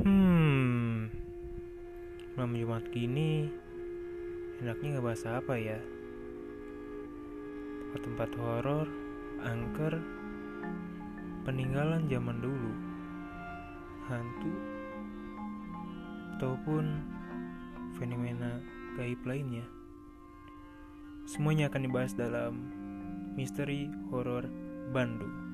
Hmm, malam Jumat gini enaknya bahasa apa ya? Tempat-tempat horor, angker, peninggalan zaman dulu, hantu, ataupun fenomena gaib lainnya. Semuanya akan dibahas dalam Misteri Horor Bandung.